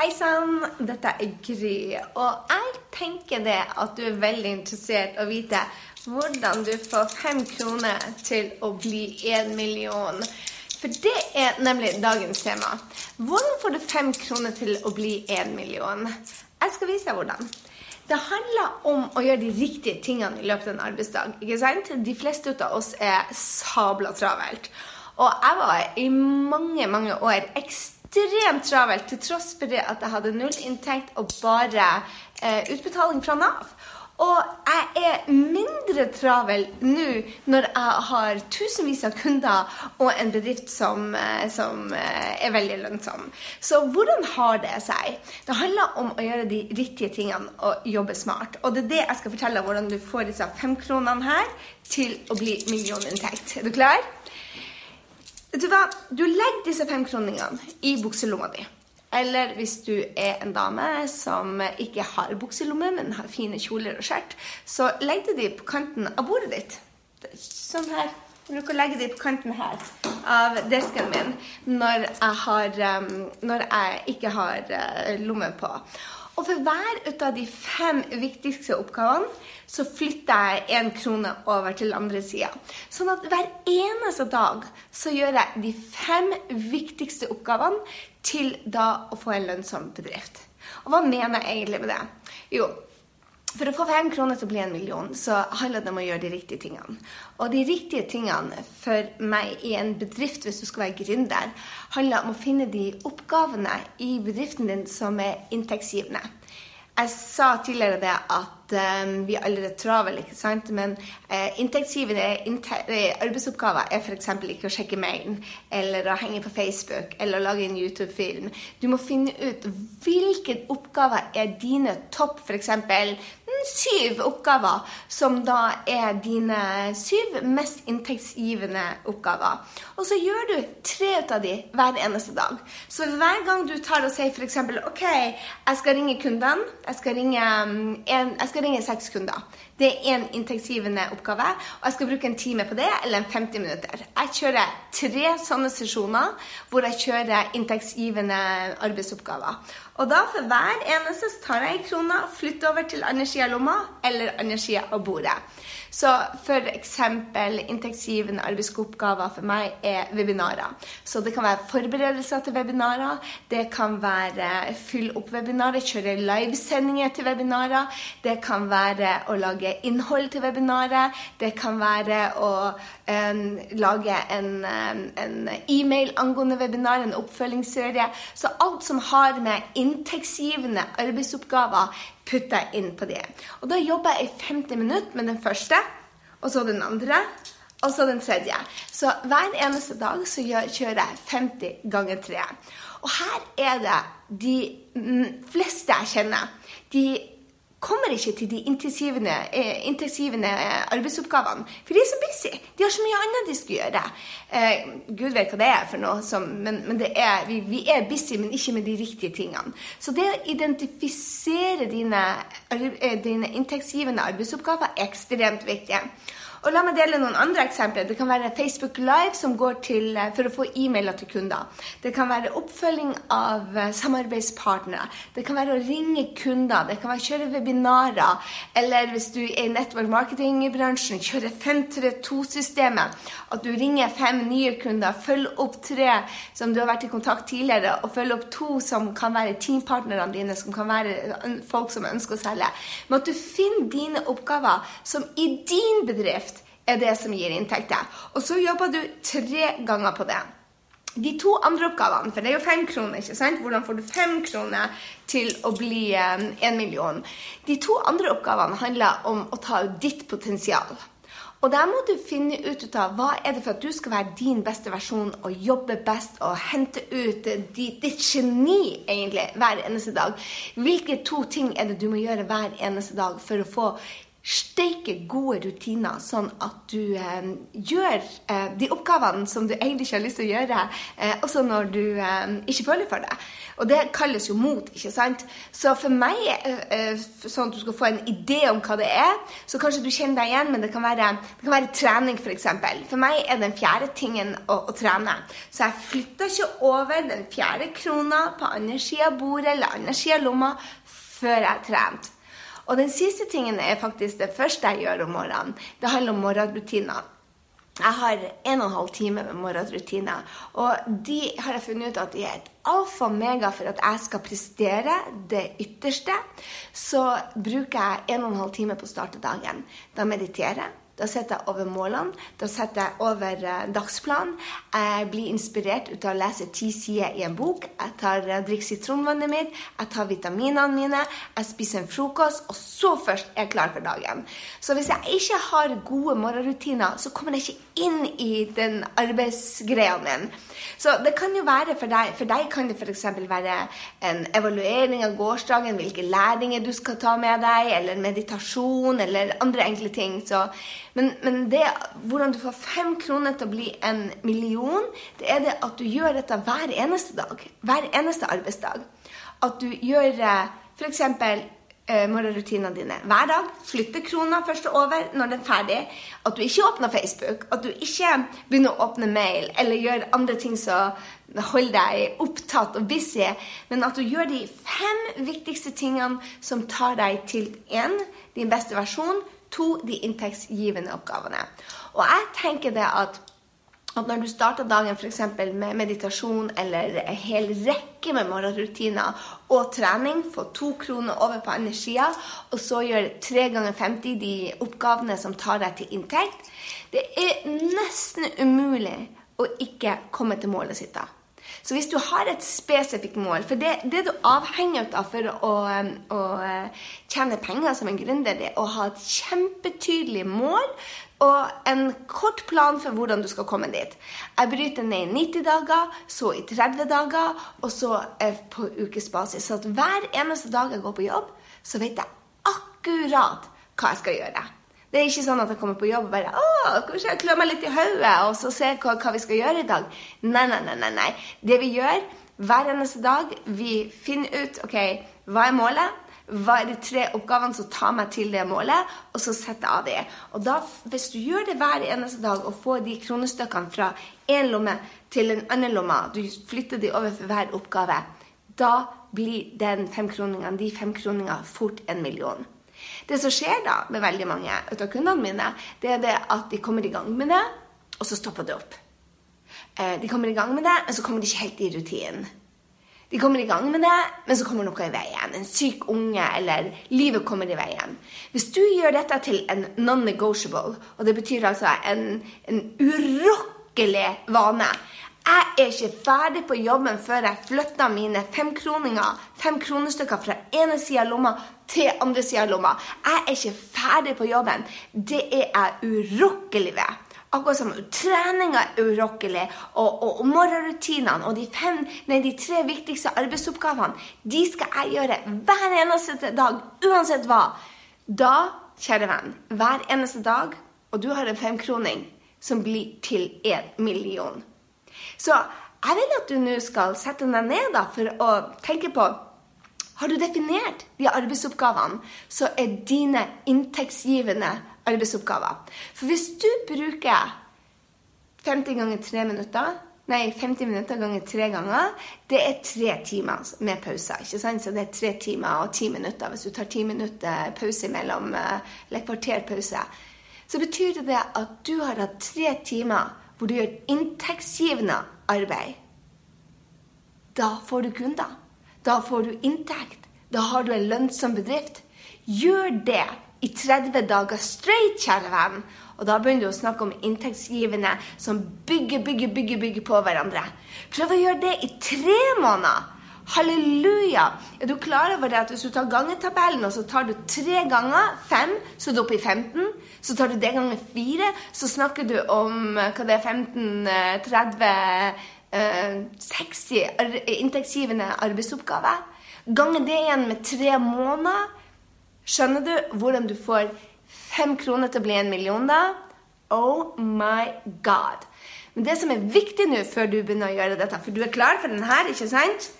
Hei sann, dette er Gry. Og jeg tenker det at du er veldig interessert å vite hvordan du får fem kroner til å bli én million. For det er nemlig dagens tema. Hvordan får du fem kroner til å bli én million? Jeg skal vise deg hvordan. Det handler om å gjøre de riktige tingene i løpet av en arbeidsdag. ikke sant? De fleste av oss er sabla travelt. Og jeg var i mange, mange år ekstremt travelt til tross for det at jeg hadde null inntekt og bare eh, utbetaling fra Nav. Og jeg er mindre travel nå når jeg har tusenvis av kunder og en bedrift som, eh, som, eh, er veldig lønnsom. Så hvordan har det seg? Det handler om å gjøre de riktige tingene og jobbe smart. Og det er det jeg skal fortelle hvordan du får disse fem kronene her til å bli millioninntekt. Er du klar? Vet du hva? Du legger disse femkroningene i bukselomma di. Eller hvis du er en dame som ikke har bukselomme, men har fine kjoler og skjørt, så legger du de på kanten av bordet ditt. Sånn her. Jeg bruker å legge de på kanten her av desken min når jeg, har, um, når jeg ikke har uh, lomme på. Og for hver ut av de fem viktigste oppgavene så flytter jeg én krone over til andre sida. Sånn at hver eneste dag så gjør jeg de fem viktigste oppgavene til da å få en lønnsom bedrift. Og hva mener jeg egentlig med det? Jo, for å få fem kroner til å bli en million, så handler det om å gjøre de riktige tingene. Og de riktige tingene for meg i en bedrift, hvis du skal være gründer, handler om å finne de oppgavene i bedriften din som er inntektsgivende. Jeg sa tidligere det at um, vi er allerede travle, ikke sant? men uh, inntektsgivende inntek arbeidsoppgaver er f.eks. ikke å sjekke mailen, eller å henge på Facebook, eller å lage en YouTube-film. Du må finne ut hvilke oppgaver er dine topp, f.eks syv oppgaver, som da er dine syv mest inntektsgivende oppgaver. Og så gjør du tre ut av de hver eneste dag. Så hver gang du tar og sier f.eks.: OK, jeg skal ringe kundene. Jeg skal ringe, mm, en, jeg skal ringe seks kunder. Det er én inntektsgivende oppgave, og jeg skal bruke en time på det, eller 50 minutter. Jeg kjører tre sånne sesjoner hvor jeg kjører inntektsgivende arbeidsoppgaver. Og da for hver eneste tar jeg en krone, flytter over til andre sida av lomma eller andre sida av bordet. Så f.eks. inntektsgivende arbeidsoppgaver for meg er webinarer. Så det kan være forberedelser til webinarer, det kan være fylle opp webinarer, kjøre livesendinger til webinarer, det kan være å lage innhold til webinaret, det kan være å um, lage en, e-mail angående webinar, en oppfølgingsserie. Så alt som har med inntektsgivende arbeidsoppgaver jeg inn på det. Og da jobber jeg i 50 minutter med den første, og så den andre, og så den tredje. Så hver eneste dag så kjører jeg 50 ganger 3. Og her er det de fleste jeg kjenner. De kommer ikke til de intensivene, eh, intensivene eh, arbeidsoppgavene. For de er så busy. De har så mye annet de skal gjøre. Eh, Gud vet hva det er for noe, som, men, men er, vi, vi, er busy, men ikke med de riktige tingene. Så det å identifisere dine, eh, dine inntektsgivende arbeidsoppgaver er ekstremt viktig. Og la meg dele noen andre eksempler. Det kan være Facebook Live som går til, eh, for å få e-mailer til kunder. Det kan være oppfølging av eh, samarbeidspartnere. Det kan være å ringe kunder. Det kan være å kjøre webinarer. Eller hvis du er i network marketing-bransjen, kjøre 532-systemet. At du ringer fem nye kunder, følg opp tre som du har vært i kontakt tidligere, og følg opp to som kan være teampartnerne dine, som kan være folk som ønsker å selge. Men at du finner dine oppgaver som i din bedrift er det som gir inntekter. Og så jobber du tre ganger på det. De to andre oppgavene, for det er jo fem kroner, ikke sant? Hvordan får du fem kroner til å bli eh, million? De to andre oppgavene handler om å ta ut ditt potensial. Og der må du finne ut av hva er det for at du skal være din beste versjon og jobbe best og hente ut ditt, ditt geni egentlig hver eneste dag. Hvilke to ting er det du må gjøre hver eneste dag for å få steike gode rutiner, sånn at du eh, gjør eh, de oppgavene som du egentlig ikke har lyst til å gjøre, eh, også når du eh, ikke føler for det. Og det kalles jo mot, ikke sant? Så for meg, eh, eh, sånn at du skal få en idé om hva det er, så kanskje du kjenner deg igjen, men det kan være, det kan være trening, f.eks. For, for meg er den fjerde tingen å, å trene. Så jeg flytter ikke over den fjerde krona på andre sida av bordet eller andre sida av lomma før jeg har trent. Og den siste tingen er faktisk det første jeg gjør om morgenen. Det handler om morgenrutiner. Jeg har en og en halv time med morgenrutiner, og de har jeg funnet ut at de er et alfa og mega for at jeg skal prestere det ytterste. Så bruker jeg en og en halv time på å starte dagen. Da mediterer jeg. Da setter jeg over målene, da setter jeg over uh, dagsplanen. Jeg blir inspirert ut av å lese ti sider i en bok. Jeg tar, uh, drikker sitronvannet mitt, jeg tar vitaminene mine, jeg spiser en frokost, og så først er jeg klar for dagen. Så hvis jeg ikke har gode morgenrutiner, så kommer jeg ikke inn i den arbeidsgreia min. Så det kan jo være for deg For deg kan det f.eks. være en evaluering av gårsdagen, hvilke læringer du skal ta med deg, eller meditasjon, eller andre enkle ting. Så men, men, det, hvordan du får fem kroner til å bli en million, det er det at du gjør dette hver eneste dag. Hver eneste arbeidsdag. At du gjør eh, f.eks. Eh, morgenrutinene dine hver dag. Flytter krona først over når den er ferdig. At du ikke åpner Facebook. At du ikke begynner å åpne mail eller gjør andre ting som holder deg opptatt og busy. Men at du gjør de fem viktigste tingene som tar deg til én, din beste versjon To, de inntektsgivende oppgavene. Og jeg tenker det at, at når du starter dagen f.eks. med meditasjon eller en hel rekke med morgenrutiner og trening, få to kroner over på andre og så gjør tre ganger 50 de oppgavene som tar deg til inntekt Det er nesten umulig å ikke komme til målet sitt da. Så hvis du har et spesifikt mål For det, det du er avhengig av for å, å, uh, tjene penger som en gründer, det er å ha et kjempetydelig mål og en kort plan for hvordan du skal komme dit. Jeg bryter ned i 90 dager, så i 30 dager, og så på ukesbasis. Så at hver eneste dag jeg går på jobb, så vet jeg akkurat hva jeg skal gjøre. Det er ikke sånn at jeg kommer på jobb og bare å, kanskje jeg klør meg litt i hodet og så ser hva, hva vi skal gjøre i dag. Nei, nei, nei, nei, nei. Det vi gjør hver eneste dag, vi finner ut ok, hva er målet. Hva er de tre oppgavene som tar meg til det målet? Og så setter jeg av det. Og da, hvis du gjør det hver eneste dag og får de kronestykkene fra én lomme til en annen lomme, du flytter de over for hver oppgave, da blir den femkroningen, de femkroningene fort en million. Det som skjer da med veldig mange av kundene mine, det er det at de kommer i gang med det, og så stopper det opp. Eh, de kommer i gang med det, men så kommer de ikke helt i rutinen. De kommer i gang med det, men så kommer noe i veien. En syk unge, eller livet kommer i veien. Hvis du gjør dette til en non-negotiable, og det betyr altså en, en urokkelig vane jeg er ikke ferdig på jobben før jeg flytter mine femkroninger, fem kronestykker fra ene sida av lomma til andre sida av lomma. Jeg er ikke ferdig på jobben. Det er jeg urokkelig ved. Akkurat som treninga er urokkelig, og, og, og morgenrutinene og de, fem, nei, de tre viktigste arbeidsoppgavene, de skal jeg gjøre hver eneste dag, uansett hva. Da, kjære venn, hver eneste dag, og du har en femkroning som blir til en million. Så jeg vil at du nå skal sette deg ned da, for å tenke på Har du definert de arbeidsoppgavene så er dine inntektsgivende arbeidsoppgaver? For hvis du bruker 50 ganger 3 minutter Nei, 50 minutter ganger tre ganger, det er tre timer med pauser. ikke sant? Så det er tre timer og ti minutter. Hvis du tar ti minutter pause imellom, eh, eller kvarter pause, så betyr det at du har hatt tre timer hvor du gjør inntektsgivende arbeid, da får du kunder. Da får du inntekt. Da har du en lønnsom bedrift. Gjør det i 30 dager straight, kjære venn. Og da begynner du å snakke om inntektsgivende som bygger, bygger, bygger, bygger på hverandre. Prøv å gjøre det i tre måneder. Halleluja! Er du klar over det at hvis du tar gangetabellen og så tar du tre ganger fem, så er du oppe i 15. Så tar du det ganger fire, så snakker du om eh, hva det er 15, 30 60 inntektsgivende arbeidsoppgaver. Ganger det igjen med tre måneder. Skjønner du hvordan du får fem kroner til å bli en million, da? Oh my god. Men det som er viktig nå før du begynner å gjøre dette, for du er klar for den her, ikke sant?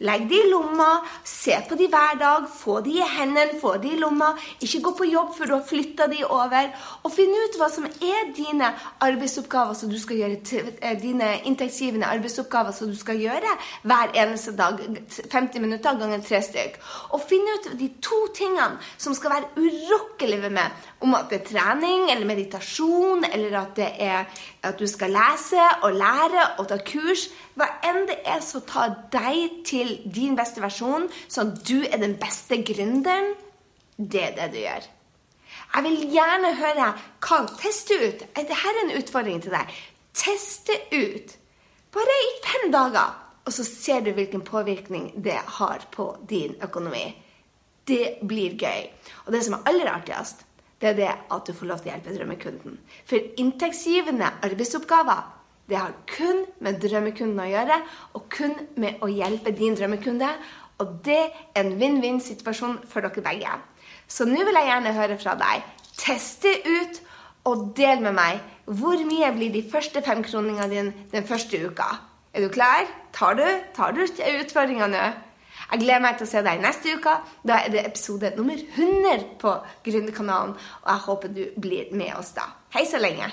Legg de i lomma, se på de hver dag, få de i hendene, få de i lomma. Ikke gå på jobb før du har flytta de over. Og finn ut hva som er dine arbeidsoppgaver som du skal gjøre, eh, dine inntektsgivende arbeidsoppgaver som du skal gjøre hver eneste dag. 50 minutter ganger tre stykk. Og finn ut de to tingene som skal være urokkelige med om at det er trening eller meditasjon, eller at det er at du skal lese og lære og ta kurs. Hva enn det er som tar deg til din beste versjon, sånn at du er den beste gründeren, det er det du gjør. Jeg vil gjerne høre hva Teste ut. Dette er en utfordring til deg. Teste ut. Bare i fem dager. Og så ser du hvilken påvirkning det har på din økonomi. Det blir gøy. Og det som er aller artigst, det er det at du får lov til å hjelpe drømmekunden. For inntektsgivende arbeidsoppgaver det har kun med drømmekunden å gjøre, og kun med å hjelpe din drømmekunde. Og det er en vinn-vinn-situasjon for dere begge. Så nå vil jeg gjerne høre fra deg. Teste ut og del med meg hvor mye blir de første femkroningene dine den første uka. Er du klar? Tar du, Tar du utfordringa nå? Jeg gleder meg til å se deg neste uke. Da er det episode nummer 100 på Gründerkanalen, og jeg håper du blir med oss da. Hei så lenge.